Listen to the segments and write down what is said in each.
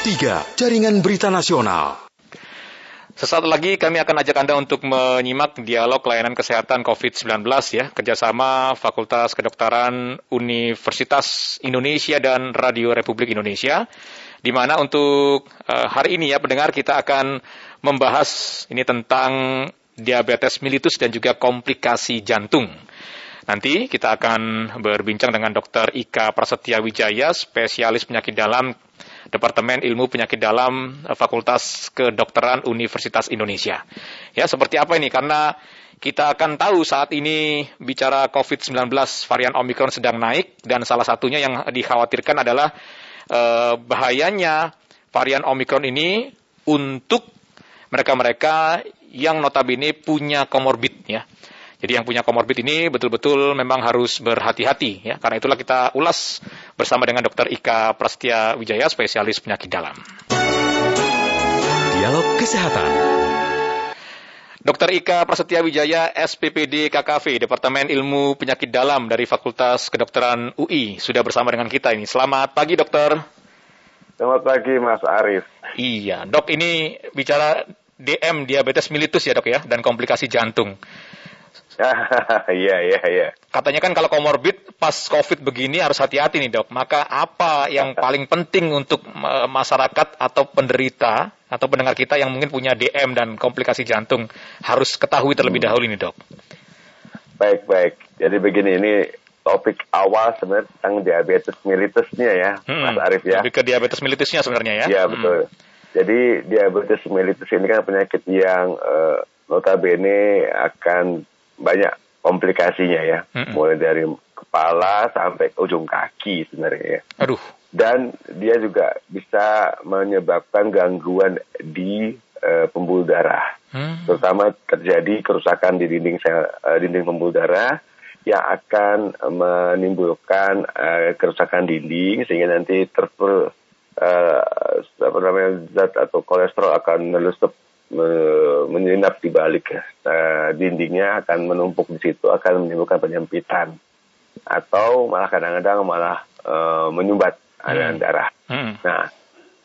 103, Jaringan Berita Nasional. Sesaat lagi kami akan ajak Anda untuk menyimak dialog layanan kesehatan COVID-19 ya, kerjasama Fakultas Kedokteran Universitas Indonesia dan Radio Republik Indonesia, di mana untuk uh, hari ini ya pendengar kita akan membahas ini tentang diabetes mellitus dan juga komplikasi jantung. Nanti kita akan berbincang dengan Dr. Ika Prasetya Wijaya, spesialis penyakit dalam Departemen Ilmu Penyakit Dalam eh, Fakultas Kedokteran Universitas Indonesia. Ya, seperti apa ini? Karena kita akan tahu saat ini bicara COVID-19 varian Omicron sedang naik dan salah satunya yang dikhawatirkan adalah eh, bahayanya varian Omicron ini untuk mereka-mereka yang notabene punya komorbid ya. Jadi yang punya komorbid ini betul-betul memang harus berhati-hati ya. Karena itulah kita ulas bersama dengan Dr. Ika Prastia Wijaya, spesialis penyakit dalam. Dialog Kesehatan. Dr. Ika Prasetya Wijaya, SPPD KKV, Departemen Ilmu Penyakit Dalam dari Fakultas Kedokteran UI, sudah bersama dengan kita ini. Selamat pagi, dokter. Selamat pagi, Mas Arif. Iya, dok ini bicara DM, diabetes mellitus ya dok ya, dan komplikasi jantung. Iya, iya, iya. Katanya kan kalau komorbid pas COVID begini harus hati-hati nih dok. Maka apa yang paling penting untuk masyarakat atau penderita atau pendengar kita yang mungkin punya DM dan komplikasi jantung harus ketahui terlebih dahulu nih dok? Baik, baik. Jadi begini, ini topik awal sebenarnya tentang diabetes mellitusnya ya, hmm, Mas Arif ya. Lebih ke diabetes mellitusnya sebenarnya ya? Iya, hmm. betul. Jadi diabetes mellitus ini kan penyakit yang uh, notabene akan banyak komplikasinya ya, mm-hmm. mulai dari kepala sampai ke ujung kaki sebenarnya ya. Aduh. Dan dia juga bisa menyebabkan gangguan di uh, pembuluh darah, hmm. terutama terjadi kerusakan di dinding sel, uh, dinding pembuluh darah yang akan menimbulkan uh, kerusakan dinding sehingga nanti terper uh, apa namanya zat atau kolesterol akan melusup menyelinap di balik uh, dindingnya akan menumpuk di situ akan menimbulkan penyempitan atau malah kadang-kadang malah uh, menyumbat aliran hmm. darah. Hmm. Nah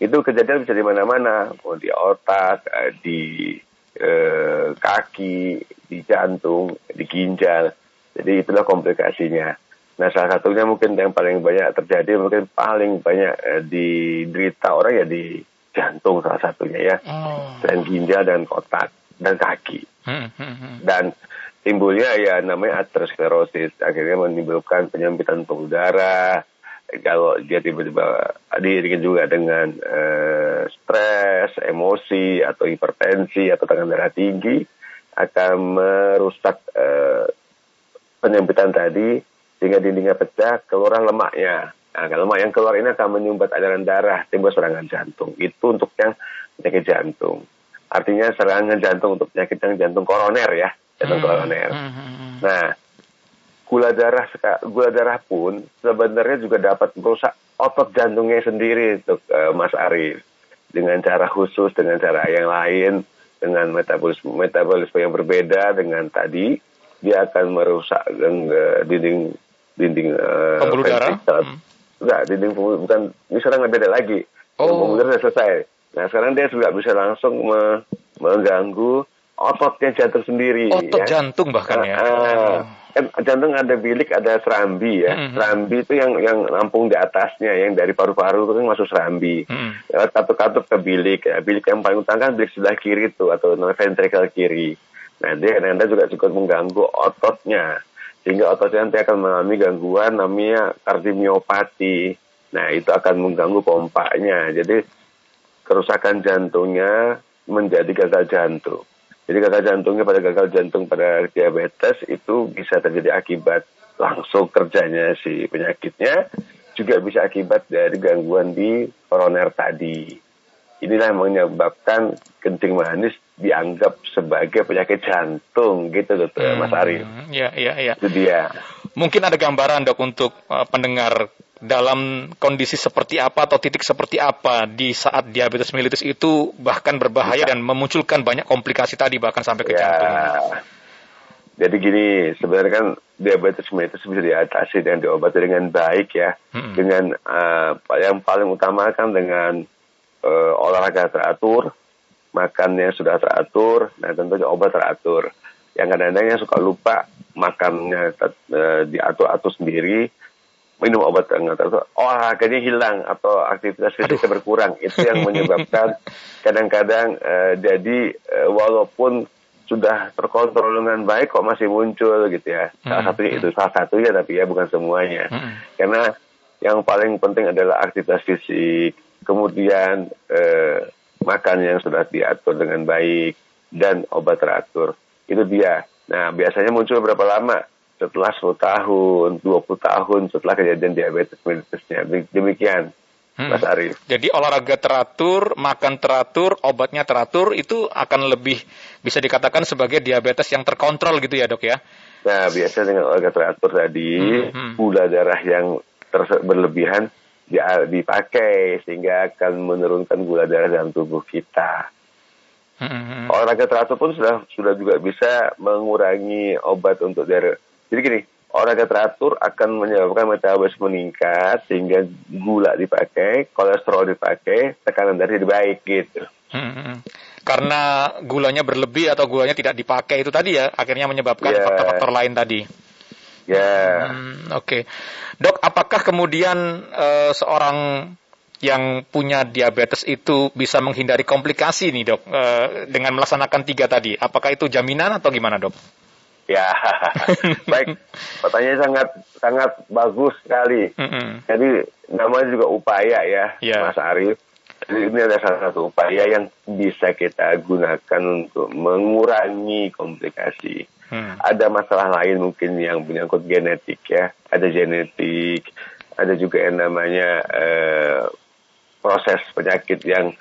itu kejadian bisa di mana-mana, mau di otak, uh, di uh, kaki, di jantung, di ginjal. Jadi itulah komplikasinya. Nah salah satunya mungkin yang paling banyak terjadi mungkin paling banyak uh, diderita orang ya di jantung salah satunya ya, oh. dan ginjal dan otak dan kaki. Hmm, hmm, hmm. Dan timbulnya ya namanya aterosklerosis, akhirnya menimbulkan penyempitan pembuluh darah. Kalau dia tiba-tiba diiringi juga dengan uh, stres, emosi atau hipertensi atau tekanan darah tinggi akan merusak uh, penyempitan tadi sehingga dindingnya pecah, keluar lemaknya. Nah, kalau lemak yang keluar ini akan menyumbat aliran darah, timbul serangan jantung. Itu untuk yang penyakit jantung. Artinya serangan jantung untuk penyakit yang jantung koroner ya, jantung hmm. koroner. Hmm, hmm, hmm. Nah, gula darah gula darah pun sebenarnya juga dapat merusak otot jantungnya sendiri untuk uh, Mas Arif dengan cara khusus, dengan cara yang lain, dengan metabolisme metabolisme yang berbeda dengan tadi dia akan merusak uh, dinding dinding uh, pembuluh darah. Hmm Enggak, dinding pembuluh bukan ini sekarang nggak beda lagi. Oh. Pembuluh sudah selesai. Nah sekarang dia juga bisa langsung me mengganggu ototnya jantung sendiri. Otot ya. jantung bahkan ya. Uh, kan jantung ada bilik, ada serambi ya. Mm-hmm. Serambi itu yang yang lampung di atasnya, yang dari paru-paru itu kan masuk serambi. Mm-hmm. Lewat katup-katup ke bilik. Ya. Bilik yang paling utama kan bilik sebelah kiri itu atau ventricle kiri. Nah dia kadang juga cukup mengganggu ototnya sehingga ototnya nanti akan mengalami gangguan namanya kardiomiopati. Nah, itu akan mengganggu pompanya. Jadi kerusakan jantungnya menjadi gagal jantung. Jadi gagal jantungnya pada gagal jantung pada diabetes itu bisa terjadi akibat langsung kerjanya si penyakitnya, juga bisa akibat dari gangguan di koroner tadi. Inilah yang menyebabkan kencing manis dianggap sebagai penyakit jantung gitu dokter hmm, Mas Arif. Iya iya iya. Itu dia. Mungkin ada gambaran dok untuk uh, pendengar dalam kondisi seperti apa atau titik seperti apa di saat diabetes mellitus itu bahkan berbahaya ya. dan memunculkan banyak komplikasi tadi bahkan sampai ke ya. jantung. Jadi gini, sebenarnya kan diabetes mellitus bisa diatasi dan diobati dengan baik ya. Hmm. Dengan uh, yang paling utama kan dengan uh, olahraga teratur, makannya sudah teratur, nah tentunya obat teratur. Yang kadang-kadang yang suka lupa makannya uh, diatur-atur sendiri, minum obat teratur, olahraganya hilang atau aktivitas fisiknya berkurang. Itu yang menyebabkan kadang-kadang uh, jadi uh, walaupun sudah terkontrol dengan baik kok masih muncul gitu ya. Salah hmm. satunya itu salah satunya tapi ya bukan semuanya. Hmm. Karena yang paling penting adalah aktivitas fisik, kemudian eh, makan yang sudah diatur dengan baik dan obat teratur. Itu dia. Nah, biasanya muncul berapa lama? Setelah 10 tahun, 20 tahun setelah kejadian diabetes mellitusnya. Demikian. Hmm. Mas Arief. Jadi olahraga teratur, makan teratur, obatnya teratur itu akan lebih bisa dikatakan sebagai diabetes yang terkontrol gitu ya dok ya? Nah biasa dengan olahraga teratur tadi hmm. hmm. gula darah yang berlebihan dipakai sehingga akan menurunkan gula darah dalam tubuh kita. Hmm. hmm, hmm. Olahraga teratur pun sudah sudah juga bisa mengurangi obat untuk darah. Jadi gini, olahraga teratur akan menyebabkan metabolisme meningkat sehingga gula dipakai, kolesterol dipakai, tekanan darah jadi baik gitu. Hmm, karena gulanya berlebih atau gulanya tidak dipakai itu tadi ya, akhirnya menyebabkan faktor faktor-faktor lain tadi. Ya. Yeah. Hmm, Oke, okay. dok, apakah kemudian uh, seorang yang punya diabetes itu bisa menghindari komplikasi nih dok uh, dengan melaksanakan tiga tadi? Apakah itu jaminan atau gimana dok? Ya, baik. Pertanyaan sangat sangat bagus sekali. Mm -hmm. Jadi namanya juga upaya ya, yeah. Mas Arief. Jadi ini adalah salah satu upaya yang bisa kita gunakan untuk mengurangi komplikasi. Hmm. Ada masalah lain mungkin yang menyangkut genetik ya. Ada genetik, ada juga yang namanya eh, proses penyakit yang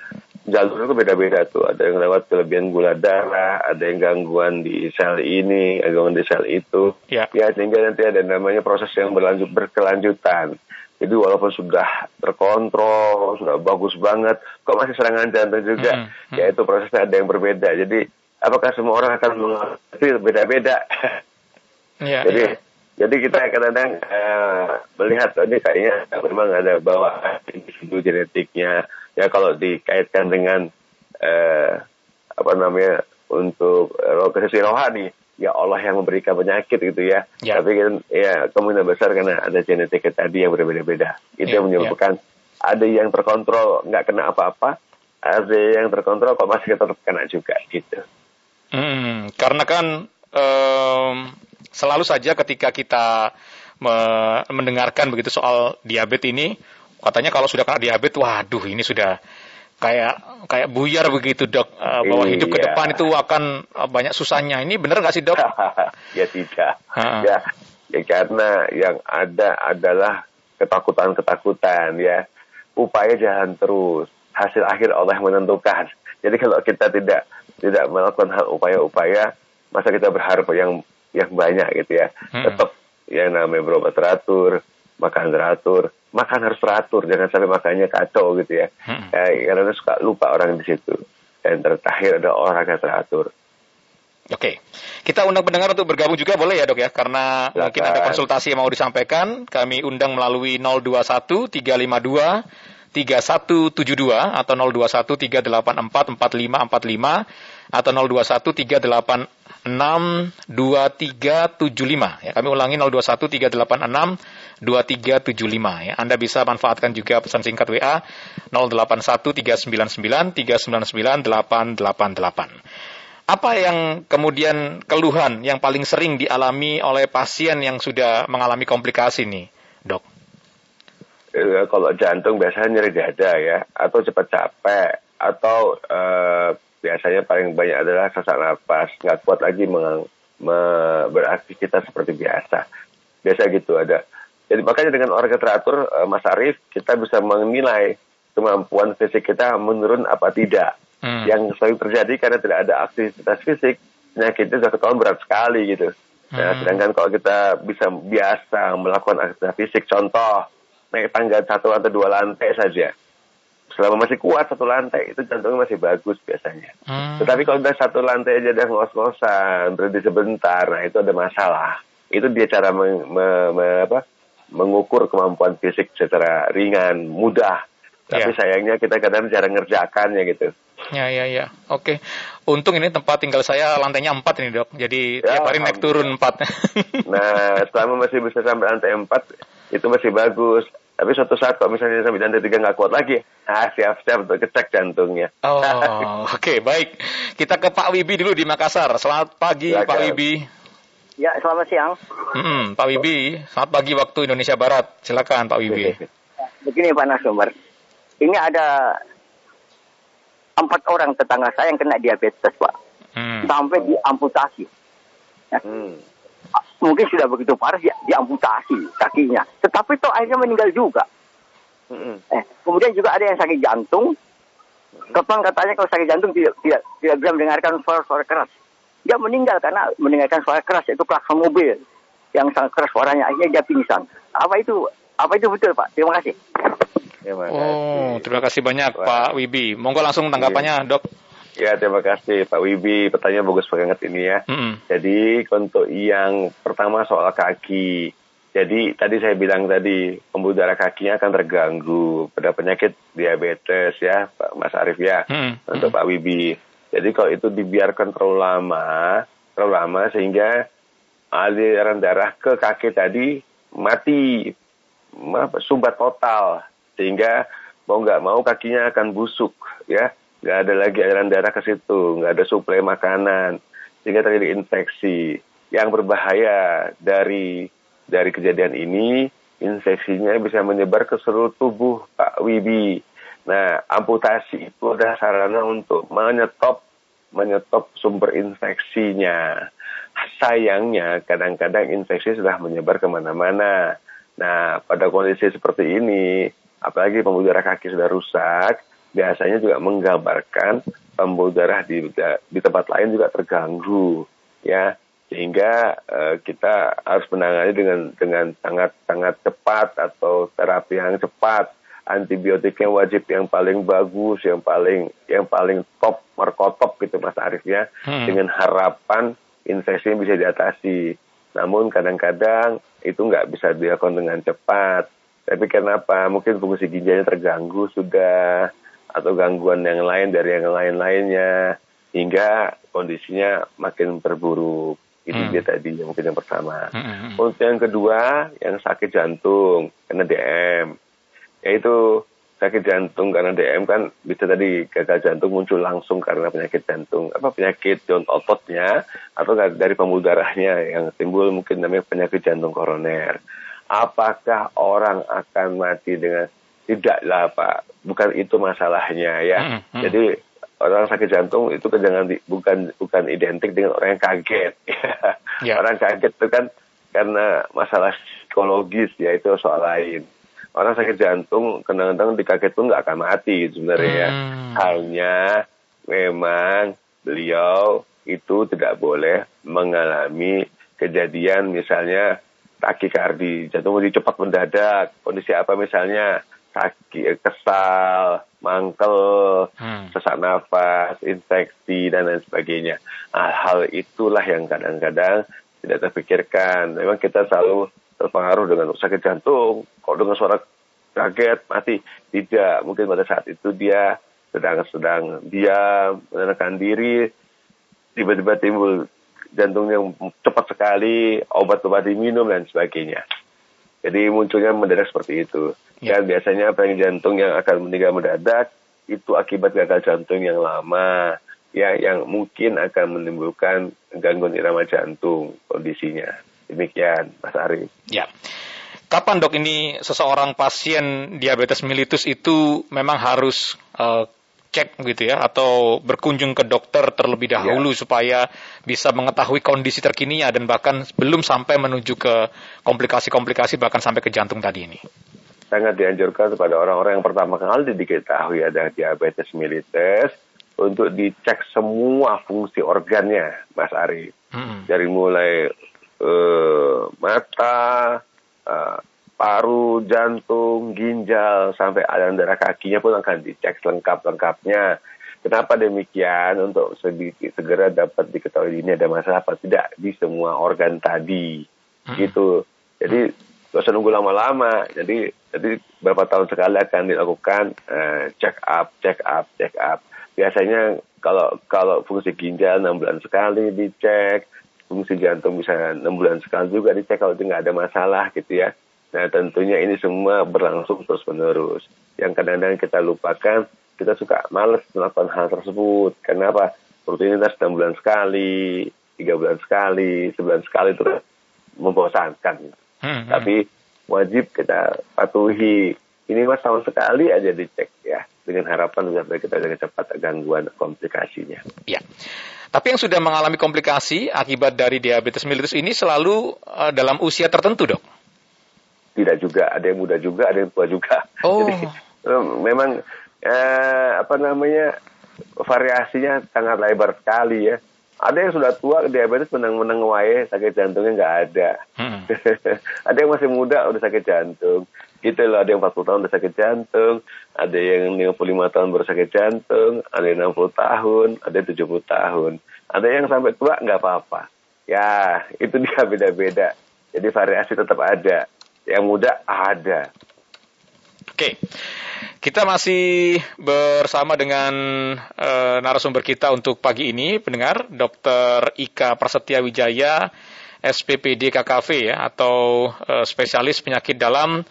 jalur itu beda-beda tuh. Ada yang lewat kelebihan gula darah, ada yang gangguan di sel ini, gangguan di sel itu. Ya. ya sehingga nanti ada namanya proses yang berlanjut berkelanjutan. Jadi walaupun sudah terkontrol, sudah bagus banget, kok masih serangan jantung juga, mm -hmm. ya itu prosesnya ada yang berbeda. Jadi apakah semua orang akan mengalami beda-beda? Ya, jadi ya. jadi kita kadang-kadang uh, melihat oh, ini kayaknya memang ada bawaan individu genetiknya ya kalau dikaitkan dengan eh, apa namanya untuk kesisi rohani ya Allah yang memberikan penyakit gitu ya. ya. Tapi kan ya kemungkinan besar karena ada genetik tadi yang berbeda-beda. Itu ya, yang menyebabkan ya. ada yang terkontrol nggak kena apa-apa, ada yang terkontrol kok masih tetap kena juga gitu. Hmm, karena kan um, selalu saja ketika kita me mendengarkan begitu soal diabetes ini Katanya kalau sudah kena diabetes, waduh ini sudah kayak kayak buyar begitu dok. Uh, bahwa iya. hidup ke depan itu akan uh, banyak susahnya. Ini benar nggak sih dok? ya tidak. Ya ya karena yang ada adalah ketakutan-ketakutan ya. Upaya jalan terus. Hasil akhir Allah menentukan. Jadi kalau kita tidak tidak melakukan hal upaya-upaya masa kita berharap yang yang banyak gitu ya hmm. tetap yang namanya berobat teratur makan teratur makan harus teratur, jangan sampai makannya kacau gitu ya. Hmm. ya karena suka lupa orang di situ. Dan terakhir ada olahraga teratur. Oke, kita undang pendengar untuk bergabung juga boleh ya dok ya, karena Silakan. mungkin ada konsultasi yang mau disampaikan. Kami undang melalui 021 352 3172 atau 021 384 4545 atau 021 386 2375 ya. Kami ulangi 021 386 2375 ya. Anda bisa manfaatkan juga pesan singkat WA 081 399 399 888. Apa yang kemudian keluhan yang paling sering dialami oleh pasien yang sudah mengalami komplikasi nih, dok? Eh, kalau jantung biasanya nyeri dada ya, atau cepat capek, atau uh, biasanya paling banyak adalah sesak napas, nggak kuat lagi meng, me, beraktivitas seperti biasa. Biasa gitu ada jadi makanya dengan olahraga teratur, uh, Mas Arief, kita bisa menilai kemampuan fisik kita menurun apa tidak. Hmm. Yang sering terjadi karena tidak ada aktivitas fisik, penyakitnya sudah ketahuan berat sekali gitu. Nah, hmm. Nah, sedangkan kalau kita bisa biasa melakukan aktivitas fisik, contoh naik tangga satu atau dua lantai saja, selama masih kuat satu lantai itu jantungnya masih bagus biasanya. Hmm. Tetapi kalau udah satu lantai aja udah ngos-ngosan, berhenti sebentar, nah itu ada masalah. Itu dia cara me, me, me, apa, mengukur kemampuan fisik secara ringan, mudah. Tapi ya. sayangnya kita kadang jarang ngerjakannya gitu. Ya, ya, ya. Oke. Untung ini tempat tinggal saya lantainya empat ini dok. Jadi ya, tiap hari naik turun empat. nah, selama masih bisa sampai lantai empat, itu masih bagus. Tapi suatu saat kalau misalnya sampai lantai tiga nggak kuat lagi, ah siap-siap untuk kecek jantungnya. Oh, oke okay, baik. Kita ke Pak Wibi dulu di Makassar. Selamat pagi Silakan. Pak Wibi. Ya, selamat siang. Hmm, Pak Wibi, selamat pagi waktu Indonesia Barat. Silakan Pak Wibi. Begini Pak Nasumber, ini ada empat orang tetangga saya yang kena diabetes Pak, hmm. sampai diamputasi. Ya. Hmm mungkin sudah begitu parah dia diamputasi kakinya. Tetapi toh akhirnya meninggal juga. Mm-hmm. Eh, kemudian juga ada yang sakit jantung. Kepang katanya kalau sakit jantung tidak tidak tidak bisa mendengarkan suara-suara keras. Dia meninggal karena mendengarkan suara keras itu klakson mobil yang sangat keras suaranya akhirnya dia pingsan. Apa itu apa itu betul Pak? Terima kasih. Terima kasih. Oh, terima kasih banyak. Pak Wibi. Monggo langsung tanggapannya, Dok. Ya, terima kasih Pak Wibi. Pertanyaan bagus banget ini ya. Mm -hmm. Jadi untuk yang pertama soal kaki. Jadi tadi saya bilang tadi pembuluh darah kakinya akan terganggu pada penyakit diabetes ya, Pak Mas Arief ya, mm -hmm. untuk Pak Wibi. Jadi kalau itu dibiarkan terlalu lama, terlalu lama sehingga aliran darah ke kaki tadi mati, sumbat total, sehingga mau nggak mau kakinya akan busuk ya nggak ada lagi aliran darah ke situ, nggak ada suplai makanan, sehingga terjadi infeksi. Yang berbahaya dari dari kejadian ini, infeksinya bisa menyebar ke seluruh tubuh Pak Wibi. Nah, amputasi itu adalah sarana untuk menyetop menyetop sumber infeksinya. Sayangnya, kadang-kadang infeksi sudah menyebar ke mana-mana. Nah, pada kondisi seperti ini, apalagi pembuluh darah kaki sudah rusak, biasanya juga menggambarkan pembuluh darah di di tempat lain juga terganggu ya. Sehingga uh, kita harus menangani dengan dengan sangat sangat cepat atau terapi yang cepat. Antibiotik yang wajib yang paling bagus yang paling yang paling top markotop gitu Mas Arief ya. Hmm. dengan harapan infeksi bisa diatasi. Namun kadang-kadang itu nggak bisa dilakukan dengan cepat. Tapi kenapa? Mungkin fungsi ginjalnya terganggu sudah atau gangguan yang lain dari yang lain-lainnya hingga kondisinya makin terburuk. Itu hmm. dia tadi yang mungkin yang pertama. Hmm. Untuk yang kedua, yang sakit jantung karena DM, yaitu sakit jantung karena DM kan bisa tadi gagal jantung muncul langsung karena penyakit jantung apa penyakit jantung ototnya atau dari pembuluh darahnya yang timbul mungkin namanya penyakit jantung koroner. Apakah orang akan mati dengan Tidaklah Pak, bukan itu masalahnya ya. Hmm, hmm. Jadi orang sakit jantung itu kan jangan di, bukan bukan identik dengan orang yang kaget. yeah. Orang kaget itu kan karena masalah psikologis ya itu soal lain. Orang sakit jantung kadang-kadang dikaget pun nggak akan mati sebenarnya. Ya. Hmm. Hanya memang beliau itu tidak boleh mengalami kejadian misalnya takikardi, jantung lebih cepat mendadak, kondisi apa misalnya kaki kesal, mangkel, hmm. sesak nafas, infeksi dan lain sebagainya. Nah, hal itulah yang kadang-kadang tidak terpikirkan. Memang kita selalu terpengaruh dengan sakit jantung. Kalau dengan suara kaget mati, tidak. Mungkin pada saat itu dia sedang-sedang dia menenangkan diri, tiba-tiba timbul jantung yang cepat sekali, obat-obat diminum dan sebagainya. Jadi munculnya mendadak seperti itu. Ya. Biasanya peraih jantung yang akan meninggal mendadak itu akibat gagal jantung yang lama, ya yang mungkin akan menimbulkan gangguan irama jantung kondisinya. Demikian, Mas Ari. Ya. Kapan dok ini seseorang pasien diabetes mellitus itu memang harus uh, cek gitu ya atau berkunjung ke dokter terlebih ya. dahulu ya. supaya bisa mengetahui kondisi terkininya dan bahkan belum sampai menuju ke komplikasi-komplikasi bahkan sampai ke jantung tadi ini. Sangat dianjurkan kepada orang-orang yang pertama kali diketahui ada diabetes mellitus untuk dicek semua fungsi organnya, Mas Ari. Hmm. Dari mulai uh, mata, uh, paru, jantung, ginjal, sampai aliran darah kakinya pun akan dicek lengkap-lengkapnya. Kenapa demikian? Untuk sedikit segera dapat diketahui ini ada masalah apa tidak di semua organ tadi. Hmm. Gitu. Jadi gak usah nunggu lama-lama. Jadi Jadi beberapa tahun sekali akan dilakukan uh, check up, check up, check up. Biasanya kalau kalau fungsi ginjal enam bulan sekali dicek, fungsi jantung bisa enam bulan sekali juga dicek kalau itu nggak ada masalah gitu ya. Nah tentunya ini semua berlangsung terus menerus. Yang kadang-kadang kita lupakan, kita suka males melakukan hal tersebut. Kenapa? Rutinitas enam bulan sekali, tiga bulan sekali, sebulan sekali itu membosankan. Hmm, hmm. Tapi wajib kita patuhi. Ini mas tahun sekali aja dicek ya dengan harapan supaya kita dengan cepat gangguan komplikasinya. Ya. Tapi yang sudah mengalami komplikasi akibat dari diabetes mellitus ini selalu uh, dalam usia tertentu, dok? Tidak juga, ada yang muda juga, ada yang tua juga. Oh. Jadi memang eh, apa namanya variasinya sangat lebar sekali ya ada yang sudah tua diabetes menang-menang wae sakit jantungnya nggak ada. Hmm. ada yang masih muda udah sakit jantung. Gitu loh, ada yang 40 tahun udah sakit jantung, ada yang 55 tahun baru sakit jantung, ada yang 60 tahun, ada yang 70 tahun. Ada yang sampai tua nggak apa-apa. Ya, itu dia beda-beda. Jadi variasi tetap ada. Yang muda ada. Oke. Kita masih bersama dengan uh, narasumber kita untuk pagi ini, pendengar, Dr. Ika Prasetya Wijaya, SPPD KKV ya, atau uh, spesialis penyakit dalam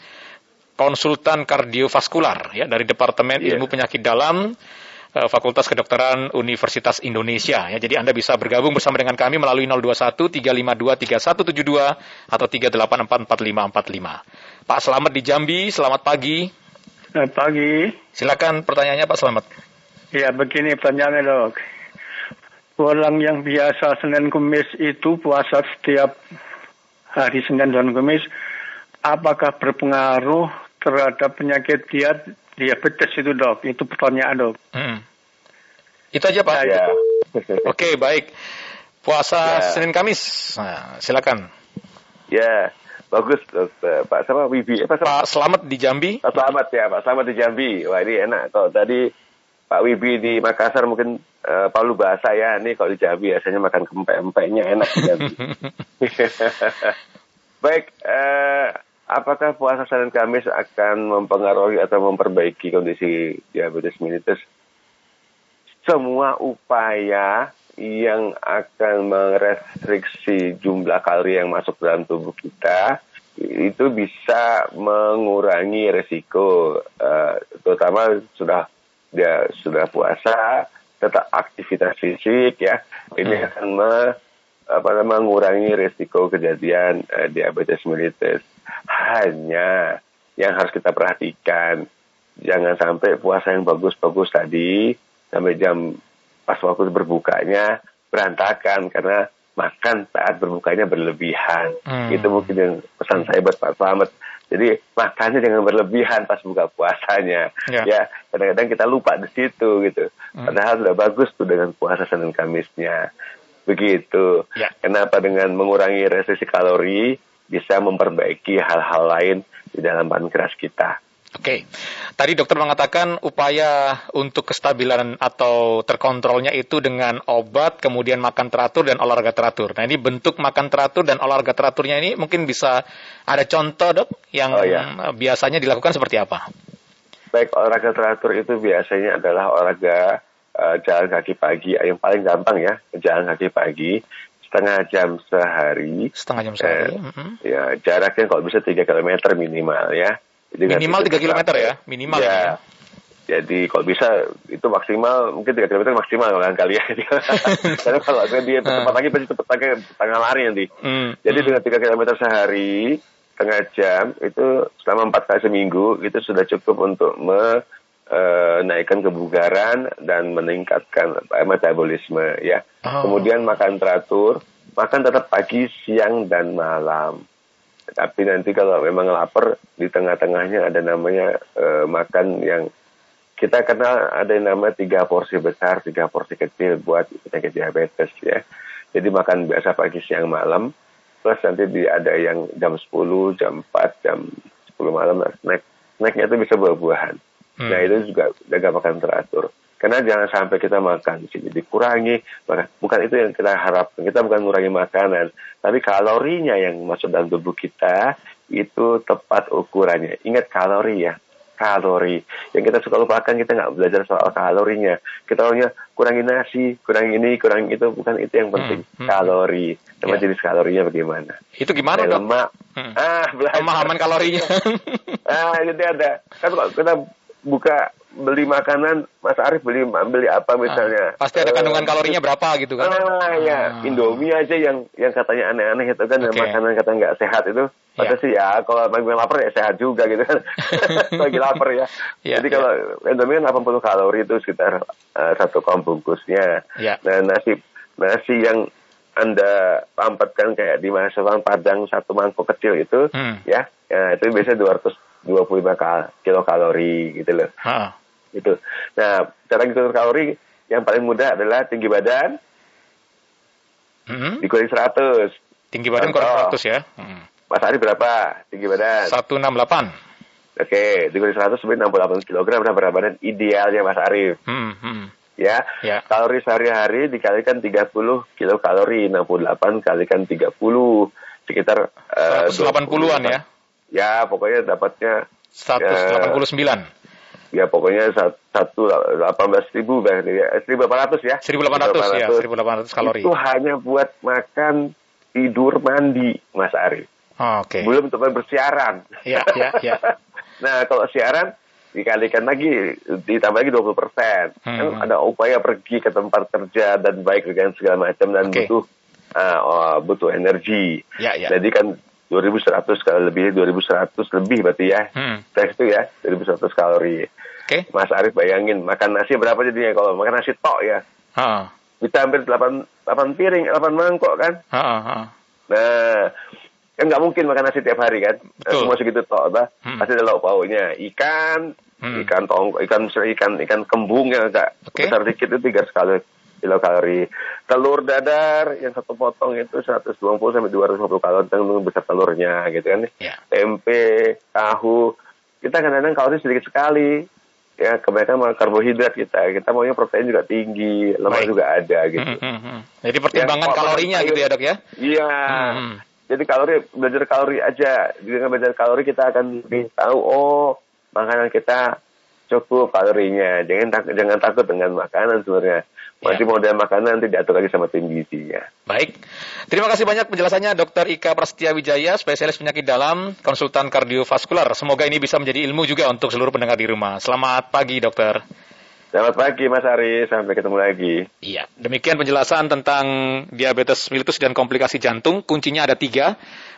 konsultan kardiovaskular ya dari Departemen yeah. Ilmu Penyakit Dalam uh, Fakultas Kedokteran Universitas Indonesia ya. Jadi Anda bisa bergabung bersama dengan kami melalui 021 352 3172 atau 3844545. Pak Selamat di Jambi, selamat pagi. Selamat pagi. Silakan pertanyaannya Pak Selamat. Ya begini pertanyaannya dok. Orang yang biasa Senin Kamis itu puasa setiap hari Senin dan Kamis, apakah berpengaruh terhadap penyakit dia diabetes itu dok? Itu pertanyaan dok. Hmm. Itu aja Pak. Ya. Oke baik. Puasa ya. Senin Kamis. Nah, silakan. Ya. Bagus, Pak sama Wibi. Eh, Pak, Pak Selamat di Jambi. Pak Selamat ya, Pak Selamat di Jambi. Wah ini enak. Kalau tadi Pak Wibi di Makassar mungkin uh, Palu bahasa ya. Ini kalau di Jambi biasanya makan kempek-empeknya enak di Jambi. Baik, uh, apakah puasa Senin Kamis akan mempengaruhi atau memperbaiki kondisi diabetes mellitus? Semua upaya yang akan merestriksi jumlah kalori yang masuk dalam tubuh kita itu bisa mengurangi resiko uh, terutama sudah dia sudah puasa tetap aktivitas fisik ya ini hmm. akan me, apa namanya mengurangi resiko kejadian uh, diabetes mellitus hanya yang harus kita perhatikan jangan sampai puasa yang bagus-bagus tadi sampai jam pas waktu berbukanya berantakan karena makan saat berbukanya berlebihan. Hmm. Itu mungkin yang pesan saya buat Pak Selamat. Jadi makannya jangan berlebihan pas buka puasanya. Yeah. Ya, kadang-kadang kita lupa di situ gitu. Hmm. Padahal sudah bagus tuh dengan puasa Senin Kamisnya. Begitu. Yeah. Kenapa dengan mengurangi restriksi kalori bisa memperbaiki hal-hal lain di dalam pankreas kita. Oke, tadi dokter mengatakan upaya untuk kestabilan atau terkontrolnya itu dengan obat, kemudian makan teratur dan olahraga teratur. Nah ini bentuk makan teratur dan olahraga teraturnya ini mungkin bisa ada contoh dok yang oh, ya. biasanya dilakukan seperti apa? Baik, olahraga teratur itu biasanya adalah olahraga uh, jalan kaki pagi, yang paling gampang ya, jalan kaki pagi setengah jam sehari. Setengah jam sehari. Eh, mm -hmm. Ya jaraknya kalau bisa 3 km minimal ya minimal 3 km ya, minimal ya. ya. Jadi kalau bisa itu maksimal mungkin 3 km maksimal kali ya. Karena kalau dia tempat lagi pasti cepat lagi tengah lari nanti. Hmm. Jadi hmm. dengan 3 km sehari tengah jam itu selama empat kali seminggu itu sudah cukup untuk menaikkan uh, kebugaran dan meningkatkan metabolisme ya. Oh. Kemudian makan teratur, makan tetap pagi, siang dan malam. Tapi nanti kalau memang lapar di tengah-tengahnya ada namanya uh, makan yang kita kenal ada yang nama tiga porsi besar, tiga porsi kecil buat penyakit diabetes ya. Jadi makan biasa pagi, siang, malam. Plus nanti di, ada yang jam 10, jam 4, jam 10 malam snack. Snacknya itu bisa buah-buahan. Hmm. Nah itu juga jaga makan teratur. Karena jangan sampai kita makan di sini dikurangi. Bukan itu yang kita harapkan. Kita bukan mengurangi makanan, tapi kalorinya yang masuk dalam tubuh kita itu tepat ukurannya. Ingat kalori ya, kalori. Yang kita suka lupakan kita nggak belajar soal kalorinya. Kita tahunya kurangin nasi, kurangin ini, kurangin itu, bukan itu yang penting. Hmm, hmm, kalori, sama yeah. jenis kalorinya bagaimana. Itu gimana dok? Lemak. Hmm. Ah, belajar. Pemahaman kalorinya. ah, itu ada. Kan kalau kita buka beli makanan, Mas Arief beli beli apa misalnya? Ah, pasti ada kandungan uh, kalorinya berapa gitu kan? Ah, ya, ah. Indomie aja yang yang katanya aneh-aneh itu kan, okay. makanan kata nggak sehat itu. Padahal yeah. sih ya, kalau lagi lapar ya sehat juga gitu kan. lagi lapar ya. yeah, Jadi yeah. kalau Indomie kan 80 kalori itu sekitar uh, satu kom bungkusnya. Yeah. Dan nasi nasi yang anda pampatkan kayak di masakan Padang satu mangkok kecil itu, hmm. ya, ya itu biasanya 225 kal kilokalori gitu loh. Ha itu. Nah, cara ngitung kalori yang paling mudah adalah tinggi badan hmm. dikurangi 100. Tinggi badan kurang 100 ya. Hmm. Mas Ari berapa tinggi badan? 168. Oke, dikurangi 100 sebenarnya 68 kg berapa badan idealnya Mas Arif. Hmm, hmm. Ya, ya, kalori sehari-hari dikalikan 30 kilokalori, 68 kalikan 30 sekitar uh, 180-an ya. Ya, pokoknya dapatnya 189. Ya, ya pokoknya satu delapan belas ribu ya seribu delapan ratus ya. Seribu delapan ratus ya. Seribu delapan ratus. Kalori. Itu hanya buat makan tidur mandi Mas Ari oh, oke. Okay. belum untuk bersiaran. Ya ya ya. Nah kalau siaran dikalikan lagi ditambah lagi 20 persen. Hmm. kan ada upaya pergi ke tempat kerja dan baik dengan segala macam dan okay. butuh uh, butuh energi. Ya, ya. jadi kan 2100 kalau lebih 2100 lebih berarti ya. Hmm. Tes itu ya 2100 kalori. Oke. Okay. Mas Arif bayangin makan nasi berapa jadinya kalau makan nasi tok ya. Ha. Bisa hampir 8 8 piring, 8 mangkok kan? Ha, ha. Nah, kan nggak mungkin makan nasi tiap hari kan? Betul. Semua segitu tok, apa? Hmm. Pasti ada lauk pauknya. Ikan, hmm. ikan tong, ikan ikan ikan kembung yang agak okay. besar dikit itu tiga sekali kilokalori. Telur dadar yang satu potong itu 120 sampai 250 kalori tergantung besar telurnya gitu kan. Yeah. Tempe, tahu, kita kadang-kadang kalori sedikit sekali. Ya, kebanyakan makan karbohidrat kita. Kita maunya protein juga tinggi, lemak Baik. juga ada gitu. Hmm, hmm, hmm. Jadi pertimbangan ya, kalorinya gitu ya, Dok ya? Iya. Hmm, hmm. Jadi kalori belajar kalori aja. Dengan belajar kalori kita akan lebih tahu oh, makanan kita cukup kalorinya. Jangan tak, jangan takut dengan makanan sebenarnya. Masih ya. model makanan tidak diatur lagi sama tim gizinya. Baik. Terima kasih banyak penjelasannya Dr. Ika Prasetya Wijaya, spesialis penyakit dalam, konsultan kardiovaskular. Semoga ini bisa menjadi ilmu juga untuk seluruh pendengar di rumah. Selamat pagi, dokter. Selamat pagi Mas Ari, sampai ketemu lagi. Iya, demikian penjelasan tentang diabetes mellitus dan komplikasi jantung. Kuncinya ada tiga,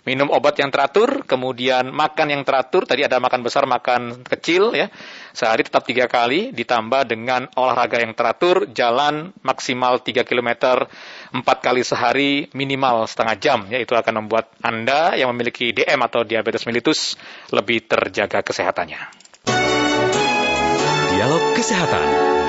minum obat yang teratur, kemudian makan yang teratur. Tadi ada makan besar, makan kecil ya. Sehari tetap tiga kali, ditambah dengan olahraga yang teratur, jalan maksimal 3 km, empat kali sehari, minimal setengah jam. Ya, itu akan membuat Anda yang memiliki DM atau diabetes mellitus lebih terjaga kesehatannya. Dialog Kesehatan.